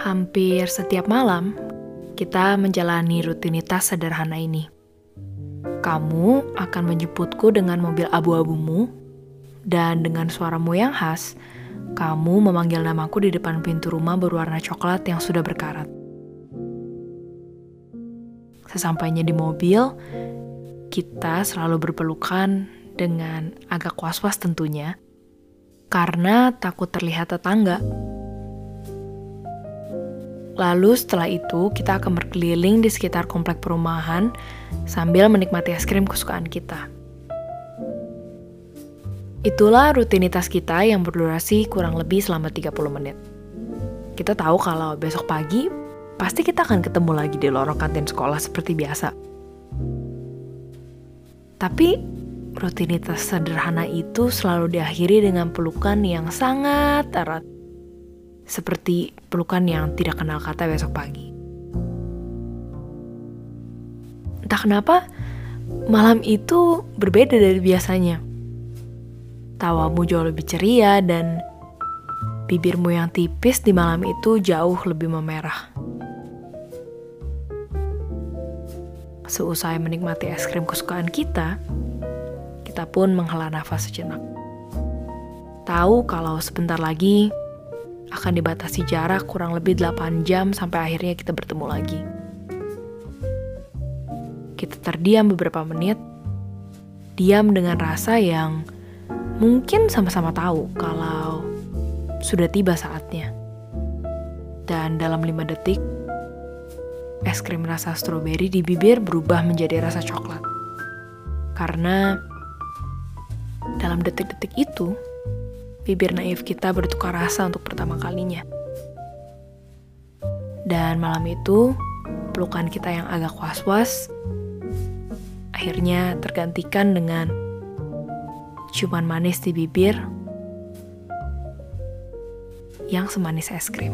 Hampir setiap malam, kita menjalani rutinitas sederhana ini. Kamu akan menjemputku dengan mobil abu-abumu, dan dengan suaramu yang khas, kamu memanggil namaku di depan pintu rumah berwarna coklat yang sudah berkarat. Sesampainya di mobil, kita selalu berpelukan dengan agak was-was tentunya, karena takut terlihat tetangga. Lalu setelah itu kita akan berkeliling di sekitar komplek perumahan sambil menikmati es krim kesukaan kita. Itulah rutinitas kita yang berdurasi kurang lebih selama 30 menit. Kita tahu kalau besok pagi pasti kita akan ketemu lagi di lorong kantin sekolah seperti biasa. Tapi rutinitas sederhana itu selalu diakhiri dengan pelukan yang sangat erat seperti pelukan yang tidak kenal kata besok pagi. Entah kenapa, malam itu berbeda dari biasanya. Tawamu jauh lebih ceria dan bibirmu yang tipis di malam itu jauh lebih memerah. Seusai menikmati es krim kesukaan kita, kita pun menghela nafas sejenak. Tahu kalau sebentar lagi akan dibatasi jarak kurang lebih 8 jam sampai akhirnya kita bertemu lagi. Kita terdiam beberapa menit, diam dengan rasa yang mungkin sama-sama tahu kalau sudah tiba saatnya. Dan dalam 5 detik, es krim rasa stroberi di bibir berubah menjadi rasa coklat. Karena dalam detik-detik itu, bibir naif kita bertukar rasa untuk pertama kalinya. Dan malam itu, pelukan kita yang agak was-was akhirnya tergantikan dengan ciuman manis di bibir yang semanis es krim.